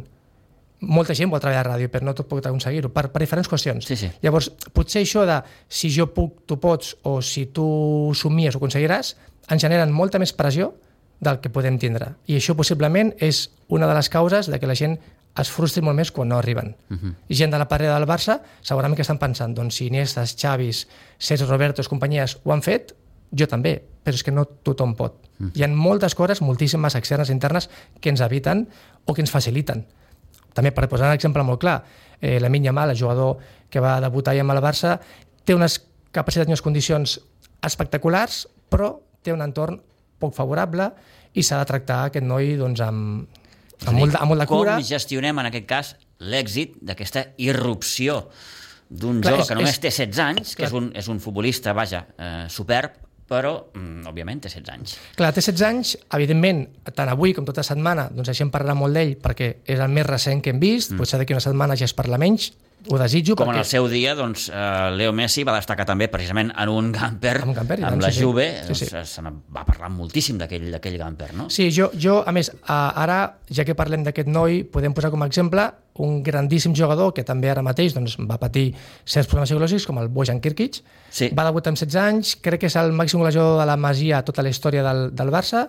Molta gent vol treballar a la ràdio, però no tot pot aconseguir-ho, per, per diferents qüestions. Sí, sí. Llavors, potser això de si jo puc, tu pots, o si tu somies ho aconseguiràs, ens generen molta més pressió del que podem tindre. I això possiblement és una de les causes de que la gent es frustri molt més quan no arriben. Uh -huh. I gent de la parella del Barça segurament que estan pensant, doncs si Iniestas, Xavis, César Robertos, companyies ho han fet, jo també, però és que no tothom pot. Uh -huh. Hi ha moltes coses, moltíssimes externes i internes, que ens eviten o que ens faciliten. També per posar un exemple molt clar, eh, la Minya Mal, el jugador que va debutar amb el Barça, té unes capacitats i unes condicions espectaculars, però té un entorn poc favorable i s'ha de tractar aquest noi doncs, amb, amb, molt, amb molt de cura. Com gestionem, en aquest cas, l'èxit d'aquesta irrupció d'un jove és- que només és- té 16 anys, que clar. és un, és un futbolista, vaja, eh, superb, però, mm, òbviament, té 16 anys. Clar, té 16 anys, evidentment, tant avui com tota setmana, doncs així en parlarà molt d'ell perquè és el més recent que hem vist, mm. potser d'aquí una setmana ja es parla menys, ho desitjo. Com en perquè... el seu dia, doncs, eh, Leo Messi va destacar també precisament en un gamper, En un gamper, amb tant, la sí. Juve, Sí, doncs, sí. eh, se va parlar moltíssim d'aquell gamper, no? Sí, jo, jo a més, ara, ja que parlem d'aquest noi, podem posar com a exemple un grandíssim jugador que també ara mateix doncs, va patir certs problemes psicològics, com el Bojan Kirkic. Sí. Va debutar amb 16 anys, crec que és el màxim golejador de la Masia a tota la història del, del Barça.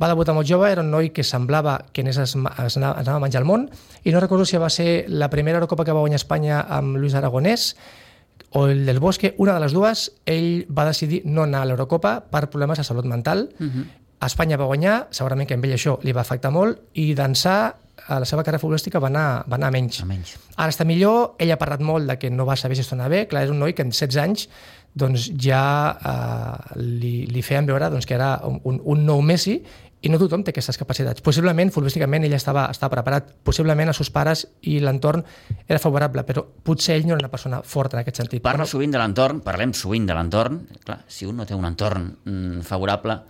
Va debutar molt jove, era un noi que semblava que anés, es, es, anava, a menjar el món, i no recordo si va ser la primera Eurocopa que va guanyar Espanya amb Luis Aragonès, o el del Bosque, una de les dues, ell va decidir no anar a l'Eurocopa per problemes de salut mental. Uh -huh. Espanya va guanyar, segurament que amb ell això li va afectar molt, i d'ençà a la seva carrera futbolística va anar, va anar a menys. A menys. Ara està millor, ell ha parlat molt de que no va saber gestionar bé, clar, és un noi que en 16 anys doncs ja eh, li, li feien veure doncs, que era un, un nou Messi i no tothom té aquestes capacitats. Possiblement, futbolísticament, ell estava, estava preparat, possiblement els seus pares i l'entorn era favorable, però potser ell no era una persona forta en aquest sentit. Parla Però- sovint de l'entorn, parlem sovint de l'entorn. Clar, si un no té un entorn mm, favorable,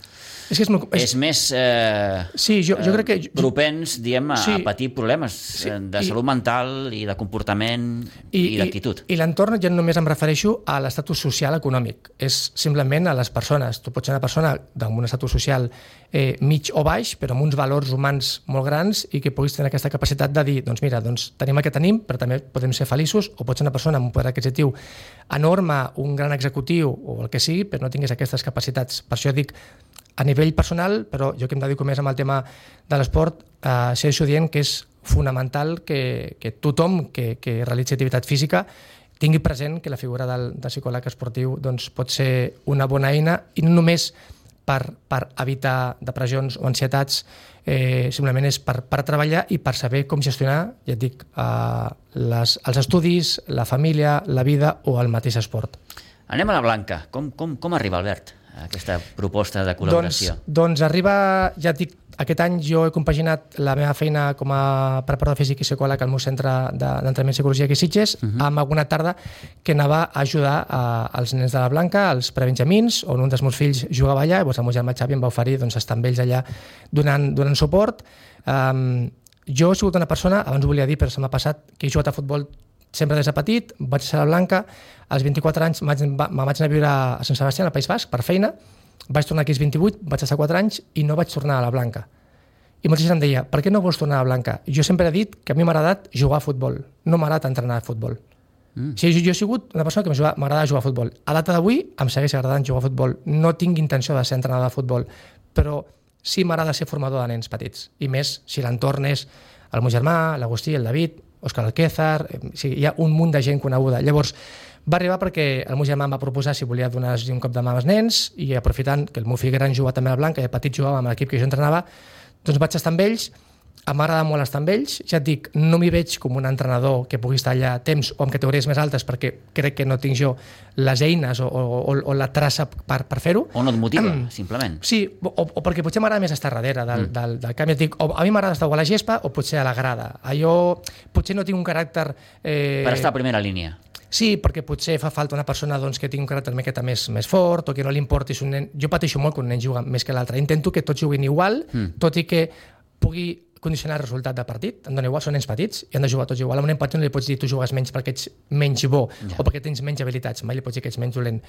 és que és molt... és més eh, Sí, jo, jo crec que... Jo, propens, diem, a, Sí. a patir problemes sí. de i- salut mental i de comportament i, i d'actitud. I, i l'entorn ja no només em refereixo a l'estatus social econòmic, és simplement a les persones. Tu pots ser una persona d'un estatus social eh, mig o baix, però amb uns valors humans molt grans i que puguis tenir aquesta capacitat de dir, doncs mira, doncs tenim el que tenim, però també podem ser feliços, o pots ser una persona amb un poder adquisitiu enorme, un gran executiu o el que sigui, però no tinguis aquestes capacitats. Per això dic, a nivell personal, però jo que em dedico més amb el tema de l'esport, eh, segueixo dient que és fonamental que, que tothom que, que realitzi activitat física tingui present que la figura del, del psicòleg esportiu doncs, pot ser una bona eina i no només per, per evitar depressions o ansietats, eh, simplement és per, per treballar i per saber com gestionar, ja et dic, eh, les, els estudis, la família, la vida o el mateix esport. Anem a la Blanca. Com, com, com arriba, Albert, aquesta proposta de col·laboració? Doncs, doncs arriba, ja et dic, aquest any jo he compaginat la meva feina com a preparador físic i psicòleg al meu centre d'entrenament de psicologia aquí Sitges uh -huh. amb alguna tarda que anava a ajudar a, als nens de la Blanca, als prebenjamins, on un dels meus fills jugava allà, i llavors el meu germà Xavi em va oferir doncs, estar amb ells allà donant, donant suport. Um, jo he sigut una persona, abans ho volia dir, però se m'ha passat, que he jugat a futbol sempre des de petit, vaig ser a la Blanca, als 24 anys vaig, me vaig anar a viure a Sant Sebastià, al País Basc, per feina, vaig tornar aquí als 28, vaig estar 4 anys i no vaig tornar a la Blanca. I molta gent em deia, per què no vols tornar a la Blanca? Jo sempre he dit que a mi m'ha agradat jugar a futbol, no m'ha agradat entrenar a futbol. Mm. O sigui, jo, jo he sigut una persona que m'agrada jugar a futbol. A data d'avui em segueix agradant jugar a futbol. No tinc intenció de ser entrenador de futbol, però sí m'agrada ser formador de nens petits. I més si l'entorn és el meu germà, l'Agustí, el David, Òscar Alquézar... O sigui, hi ha un munt de gent coneguda. Llavors, va arribar perquè el meu germà em va proposar si volia donar un cop de mà als nens i aprofitant que el meu fill gran jugava també a la Blanca i de petit jugava amb l'equip que jo entrenava, doncs vaig estar amb ells m'agrada molt estar amb ells, ja et dic, no m'hi veig com un entrenador que pugui estar allà temps o amb categories més altes perquè crec que no tinc jo les eines o, o, o la traça per, per fer-ho. O no et motiva, simplement. Sí, o, o perquè potser m'agrada més estar darrere del, mm. del, del camp. Ja dic, o a mi m'agrada estar a la gespa o potser a la grada. Allò, potser no tinc un caràcter... Eh... Per estar a primera línia. Sí, perquè potser fa falta una persona doncs, que tingui un caràcter miqueta més, més fort o que no li importi si un nen... Jo pateixo molt quan un nen juga més que l'altre. Intento que tots juguin igual, mm. tot i que pugui condicionar el resultat del partit, em dona igual, són nens petits i han de jugar tots igual. A un nen petit no li pots dir tu jugues menys perquè ets menys bo ja. o perquè tens menys habilitats, mai li pots dir que ets menys dolent.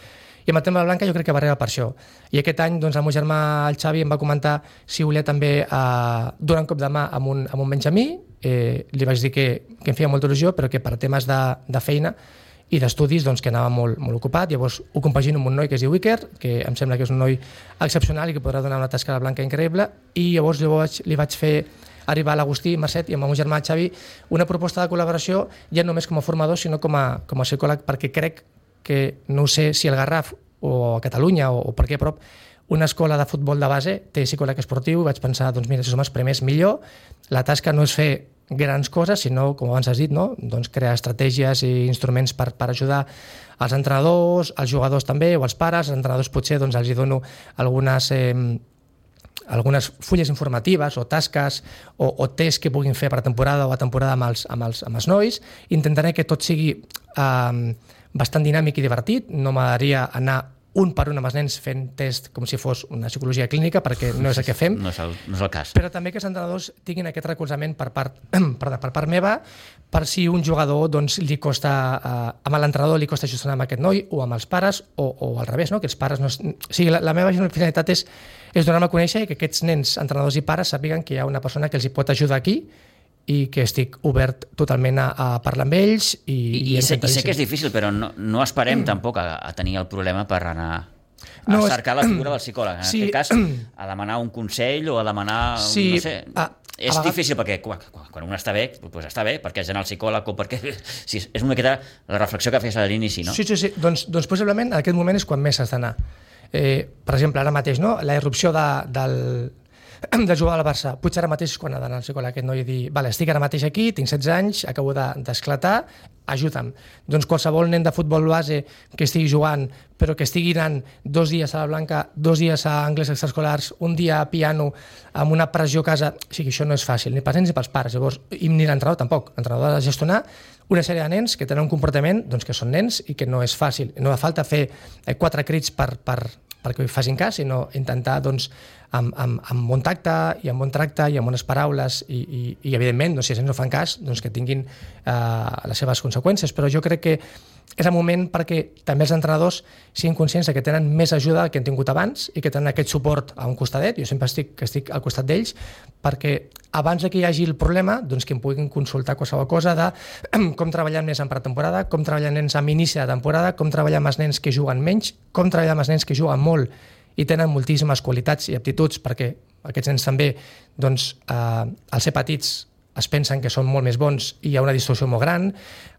I amb el tema de Blanca jo crec que va arribar per això. I aquest any doncs, el meu germà, el Xavi, em va comentar si volia també eh, donar un cop de mà amb un, amb un benjamí, eh, li vaig dir que, que em feia molta il·lusió, però que per temes de, de feina i d'estudis doncs, que anava molt, molt ocupat. Llavors ho compagino amb un noi que es diu Iker, que em sembla que és un noi excepcional i que podrà donar una tasca la Blanca increïble, i llavors, llavors li vaig fer arribar a l'Agustí Marcet i amb el meu germà Xavi una proposta de col·laboració ja no només com a formador sinó com a, com a psicòleg perquè crec que no sé si el Garraf o a Catalunya o, o per aquí a prop una escola de futbol de base té psicòleg esportiu. Vaig pensar, doncs mira, si som els primers millor, la tasca no és fer grans coses, sinó, com abans has dit, no? doncs crear estratègies i instruments per, per ajudar els entrenadors, els jugadors també, o els pares, els entrenadors potser doncs, els hi dono algunes eh, algunes fulles informatives o tasques o, o tests que puguin fer per temporada o a temporada amb els, amb els, amb els nois. Intentaré que tot sigui eh, bastant dinàmic i divertit. No m'agradaria anar un per un amb els nens fent test com si fos una psicologia clínica, perquè no és el que fem. No és el, no és el cas. Però també que els entrenadors tinguin aquest recolzament per part, per, per part meva, per si un jugador doncs, li costa, eh, amb l'entrenador li costa gestionar amb aquest noi, o amb els pares, o, o al revés, no? que els pares no... Es... O sigui, la, la meva finalitat és, és donar-me a conèixer i que aquests nens, entrenadors i pares, sàpiguen que hi ha una persona que els hi pot ajudar aquí i que estic obert totalment a, a parlar amb ells. I, I, i, sé, i sé que és difícil, però no, no esperem mm. tampoc a, a tenir el problema per anar a no, cercar la figura del psicòleg. En sí, aquest cas, a demanar un consell o a demanar... Sí, no sé, a, és a difícil perquè quan, quan un està bé, doncs està bé, perquè és anar al psicòleg o perquè... Sí, és una miqueta la reflexió que fes a l'inici, no? Sí, sí, sí. Doncs, doncs possiblement en aquest moment és quan més has d'anar. Eh, per exemple, ara mateix, no? la irrupció de, del, de jugar al Barça. Potser ara mateix quan ha d'anar al psicòleg aquest noi i dir vale, estic ara mateix aquí, tinc 16 anys, acabo d'esclatar, de, ajuda'm. Doncs qualsevol nen de futbol base que estigui jugant, però que estigui anant dos dies a la Blanca, dos dies a anglès extraescolars, un dia a piano, amb una pressió a casa... O sigui, això no és fàcil, ni pels nens ni pels pares. Llavors, i ni l'entrenador tampoc. L'entrenador ha de gestionar una sèrie de nens que tenen un comportament doncs, que són nens i que no és fàcil. No fa falta fer eh, quatre crits per, per, perquè hi facin cas, sinó intentar doncs, amb, amb, amb bon tacte i amb bon tracte i amb bones paraules i, i, i evidentment, doncs, si ells no fan cas, doncs, que tinguin eh, les seves conseqüències. Però jo crec que és el moment perquè també els entrenadors siguin conscients que tenen més ajuda que han tingut abans i que tenen aquest suport a un costadet, jo sempre estic, estic al costat d'ells, perquè abans que hi hagi el problema, doncs que em puguin consultar qualsevol cosa de com treballar nens en pretemporada, com treballar nens amb inici de temporada, com treballar amb els nens que juguen menys, com treballar amb els nens que juguen molt i tenen moltíssimes qualitats i aptituds perquè aquests nens també, doncs, eh, al ser petits es pensen que són molt més bons i hi ha una distorsió molt gran.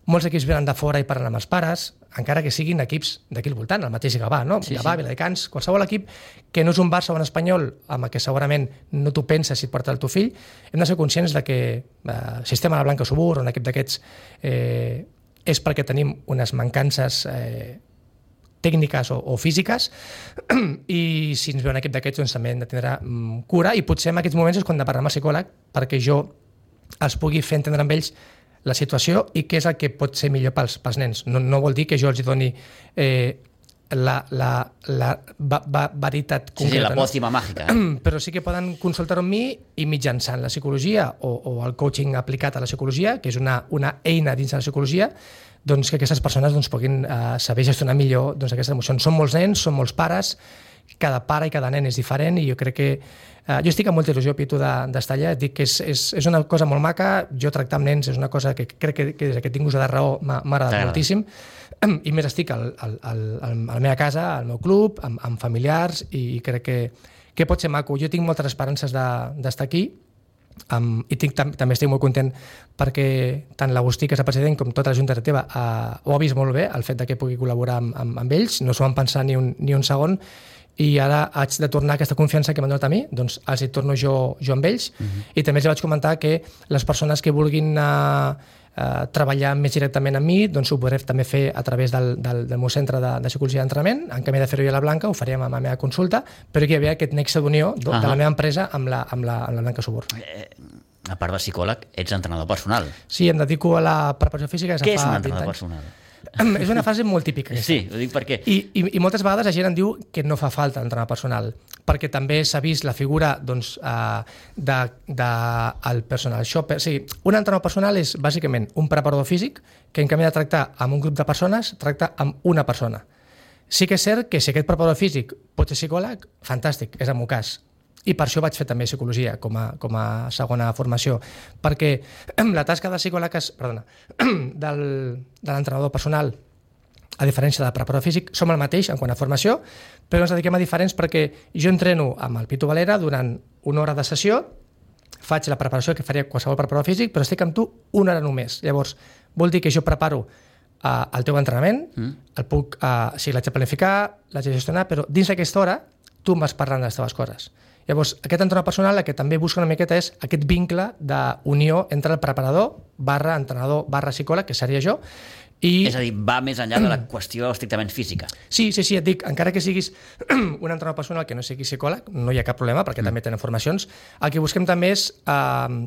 Molts equips venen de fora i parlen amb els pares, encara que siguin equips d'aquí al voltant, el mateix Gavà, no? Sí, Gavà, sí. Viladecans, qualsevol equip que no és un Barça o un Espanyol amb el que segurament no t'ho penses si et porta el teu fill, hem de ser conscients de que eh, Sistema la Blanca Subur, un equip d'aquests, eh, és perquè tenim unes mancances eh, tècniques o, o físiques i si ens ve un equip d'aquests doncs també hem de tindre mm, cura i potser en aquests moments és quan de parlar amb el psicòleg perquè jo els pugui fer entendre amb ells la situació i què és el que pot ser millor pels, pels nens. No, no vol dir que jo els doni eh, la, la, la va, va, veritat concreta. Sí, sí, la pòcima no? màgica. Eh? Però sí que poden consultar amb mi i mitjançant la psicologia o, o el coaching aplicat a la psicologia, que és una, una eina dins de la psicologia, doncs que aquestes persones doncs, puguin eh, saber gestionar millor doncs, aquestes emocions. Són molts nens, són molts pares, cada pare i cada nen és diferent i jo crec que eh, jo estic amb molta il·lusió, Pitu, d'estar allà, dic que és, és, és una cosa molt maca, jo tractar amb nens és una cosa que crec que, que des que tinc ús de raó m'ha agradat moltíssim. I més estic al, al, al, a la meva casa, al meu club, amb, amb familiars i crec que, que pot ser maco. Jo tinc moltes esperances d'estar de, aquí Um, I tinc, tam també estic molt content perquè tant l'Agustí, que és el president, com tota la Junta Directiva uh, ho ha vist molt bé, el fet de que pugui col·laborar amb, amb, amb ells, no s'ho van pensar ni un, ni un segon, i ara haig de tornar aquesta confiança que m'han donat a mi, doncs els hi torno jo, jo amb ells. Uh mhm. -huh. I també els vaig comentar que les persones que vulguin uh, eh, treballar més directament amb mi, doncs ho podré també fer a través del, del, del meu centre de, de psicologia d'entrenament. En canvi de fer-ho a la Blanca, ho faríem amb la meva consulta, però que hi havia aquest nexe d'unió de, uh -huh. de la meva empresa amb la, amb la, amb la Blanca Subur. Eh, a part de psicòleg, ets entrenador personal. Sí, em dedico a la preparació física. Què és un entrenador personal? És una fase molt típica. Aquesta. Sí, ho dic perquè... I, i, I moltes vegades la gent em diu que no fa falta entrenar personal, perquè també s'ha vist la figura doncs, uh, de, de el personal shopper. O sigui, un entrenador personal és bàsicament un preparador físic que en canvi de tractar amb un grup de persones, tracta amb una persona. Sí que és cert que si aquest preparador físic pot ser psicòleg, fantàstic, és el meu cas i per això vaig fer també psicologia com a, com a segona formació, perquè la tasca de psicòleg, és, perdona, del, de l'entrenador personal, a diferència del preparador físic, som el mateix en quant a formació, però ens dediquem a diferents perquè jo entreno amb el Pitu Valera durant una hora de sessió, faig la preparació que faria qualsevol preparador físic, però estic amb tu una hora només. Llavors, vol dir que jo preparo uh, el teu entrenament, mm. el puc, uh, sí, l'haig de planificar, l'haig de gestionar, però dins d'aquesta hora tu em vas parlant de les teves coses. Llavors, aquest entrenador personal el que també busca una miqueta és aquest vincle d'unió entre el preparador barra entrenador barra psicòleg, que seria jo, i... És a dir, va més enllà de la qüestió estrictament física. Sí, sí, sí, et dic, encara que siguis un entrenador personal que no sigui psicòleg, no hi ha cap problema, perquè mm. també tenen formacions, el que busquem també és eh,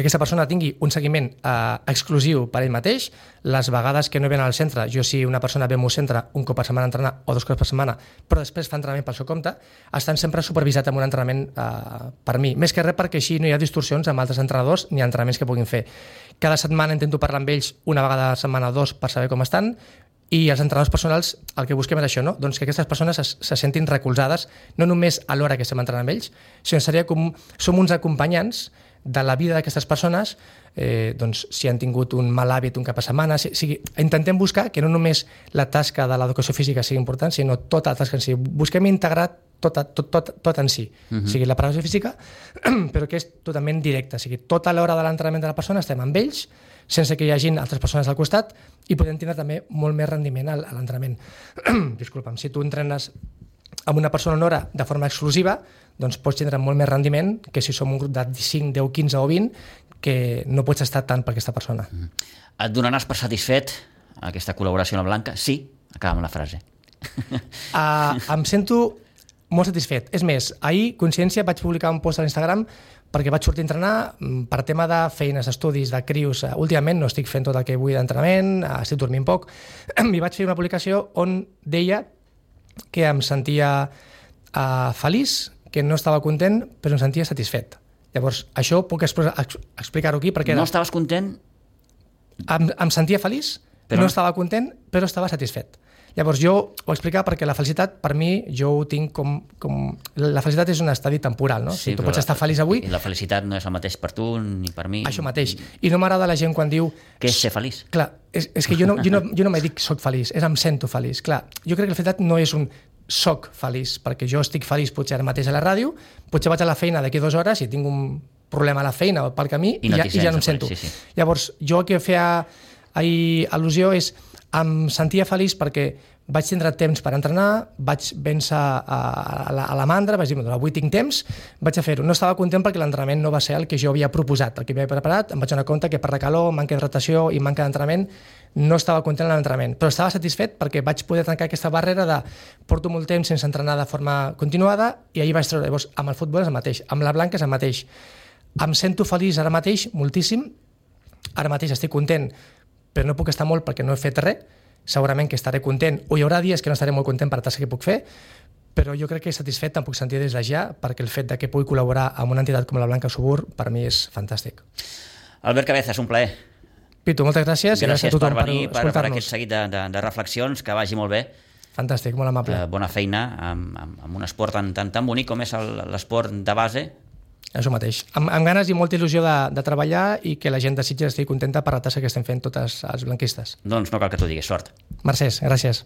que aquesta persona tingui un seguiment eh, exclusiu per ell mateix. Les vegades que no venen al centre, jo si una persona ve al meu centre un cop per setmana a entrenar o dos cops per setmana, però després fa entrenament pel seu compte, estan sempre supervisat amb un entrenament eh, per mi. Més que res perquè així no hi ha distorsions amb altres entrenadors ni entrenaments que puguin fer. Cada setmana intento parlar amb ells una vegada a la setmana o dos per saber com estan, i els entrenadors personals el que busquem és això, no? doncs que aquestes persones es, se sentin recolzades no només a l'hora que estem entrenant amb ells, sinó seria com som uns acompanyants de la vida d'aquestes persones, eh, doncs, si han tingut un mal hàbit un cap a setmana, si, sigui, intentem buscar que no només la tasca de l'educació física sigui important, sinó tota la tasca en si. Busquem integrar tot, tot, tot, tot en si. Uh -huh. O sigui, la preparació física, però que és totalment directa. O sigui, tota l'hora de l'entrenament de la persona estem amb ells, sense que hi hagin altres persones al costat, i podem tindre també molt més rendiment a l'entrenament. Disculpa'm, si tu entrenes amb una persona una hora de forma exclusiva, doncs pots tindre molt més rendiment que si som un grup de 5, 10, 15 o 20 que no pots estar tant per aquesta persona. Mm. Et donaràs per satisfet aquesta col·laboració amb la Blanca? Sí, acaba amb la frase. Uh, em sento molt satisfet. És més, ahir, consciència, vaig publicar un post a l'Instagram perquè vaig sortir a entrenar mm, per tema de feines, estudis, de crius. Uh, últimament no estic fent tot el que vull d'entrenament, uh, estic dormint poc, i vaig fer una publicació on deia que em sentia uh, feliç, que no estava content, però em sentia satisfet. Llavors, això puc explicar-ho aquí perquè... Era... No estaves content? Em, em sentia feliç, però... no estava content, però estava satisfet. Llavors, jo ho explicar perquè la felicitat, per mi, jo ho tinc com... com... La felicitat és un estadi temporal, no? Sí, si tu pots estar feliç avui... La felicitat no és el mateix per tu ni per mi. Això mateix. I no m'agrada la gent quan diu... Què és ser feliç? Clar, és, és que jo no, jo no, jo no me dic soc feliç, és em sento feliç. Clar, jo crec que la felicitat no és un soc feliç, perquè jo estic feliç potser ara mateix a la ràdio, potser vaig a la feina d'aquí dues hores i tinc un problema a la feina o pel camí i, no i, ja, i ja no em sento. Sí, sí. Llavors, jo el que feia ahir al·lusió és em sentia feliç perquè vaig tindre temps per entrenar, vaig vèncer a, a, la, a la mandra, vaig dir, avui tinc temps, vaig a fer-ho. No estava content perquè l'entrenament no va ser el que jo havia proposat, el que havia preparat, em vaig donar compte que per la calor, manca d'hidratació i manca d'entrenament, no estava content en l'entrenament, però estava satisfet perquè vaig poder trencar aquesta barrera de porto molt temps sense entrenar de forma continuada i ahir vaig treure. Llavors, amb el futbol és el mateix, amb la blanca és el mateix. Em sento feliç ara mateix, moltíssim, ara mateix estic content, però no puc estar molt perquè no he fet res, segurament que estaré content, o hi haurà dies que no estaré molt content per la tasca que puc fer, però jo crec que satisfet em puc sentir des de ja, perquè el fet de que pugui col·laborar amb una entitat com la Blanca Subur per mi és fantàstic. Albert Cabezas, un plaer. Pitu, moltes gràcies. Gràcies, gràcies a tothom per venir, per, per, per aquest seguit de, de, de reflexions, que vagi molt bé. Fantàstic, molt amable. Eh, bona feina amb, amb, amb un esport tan, tan, tan bonic com és l'esport de base. Això mateix. Amb, amb ganes i molta il·lusió de, de treballar i que la gent de Sitges estigui contenta per la tasca que estem fent totes els blanquistes. Doncs no cal que t'ho diguis, sort. Mercès, gràcies.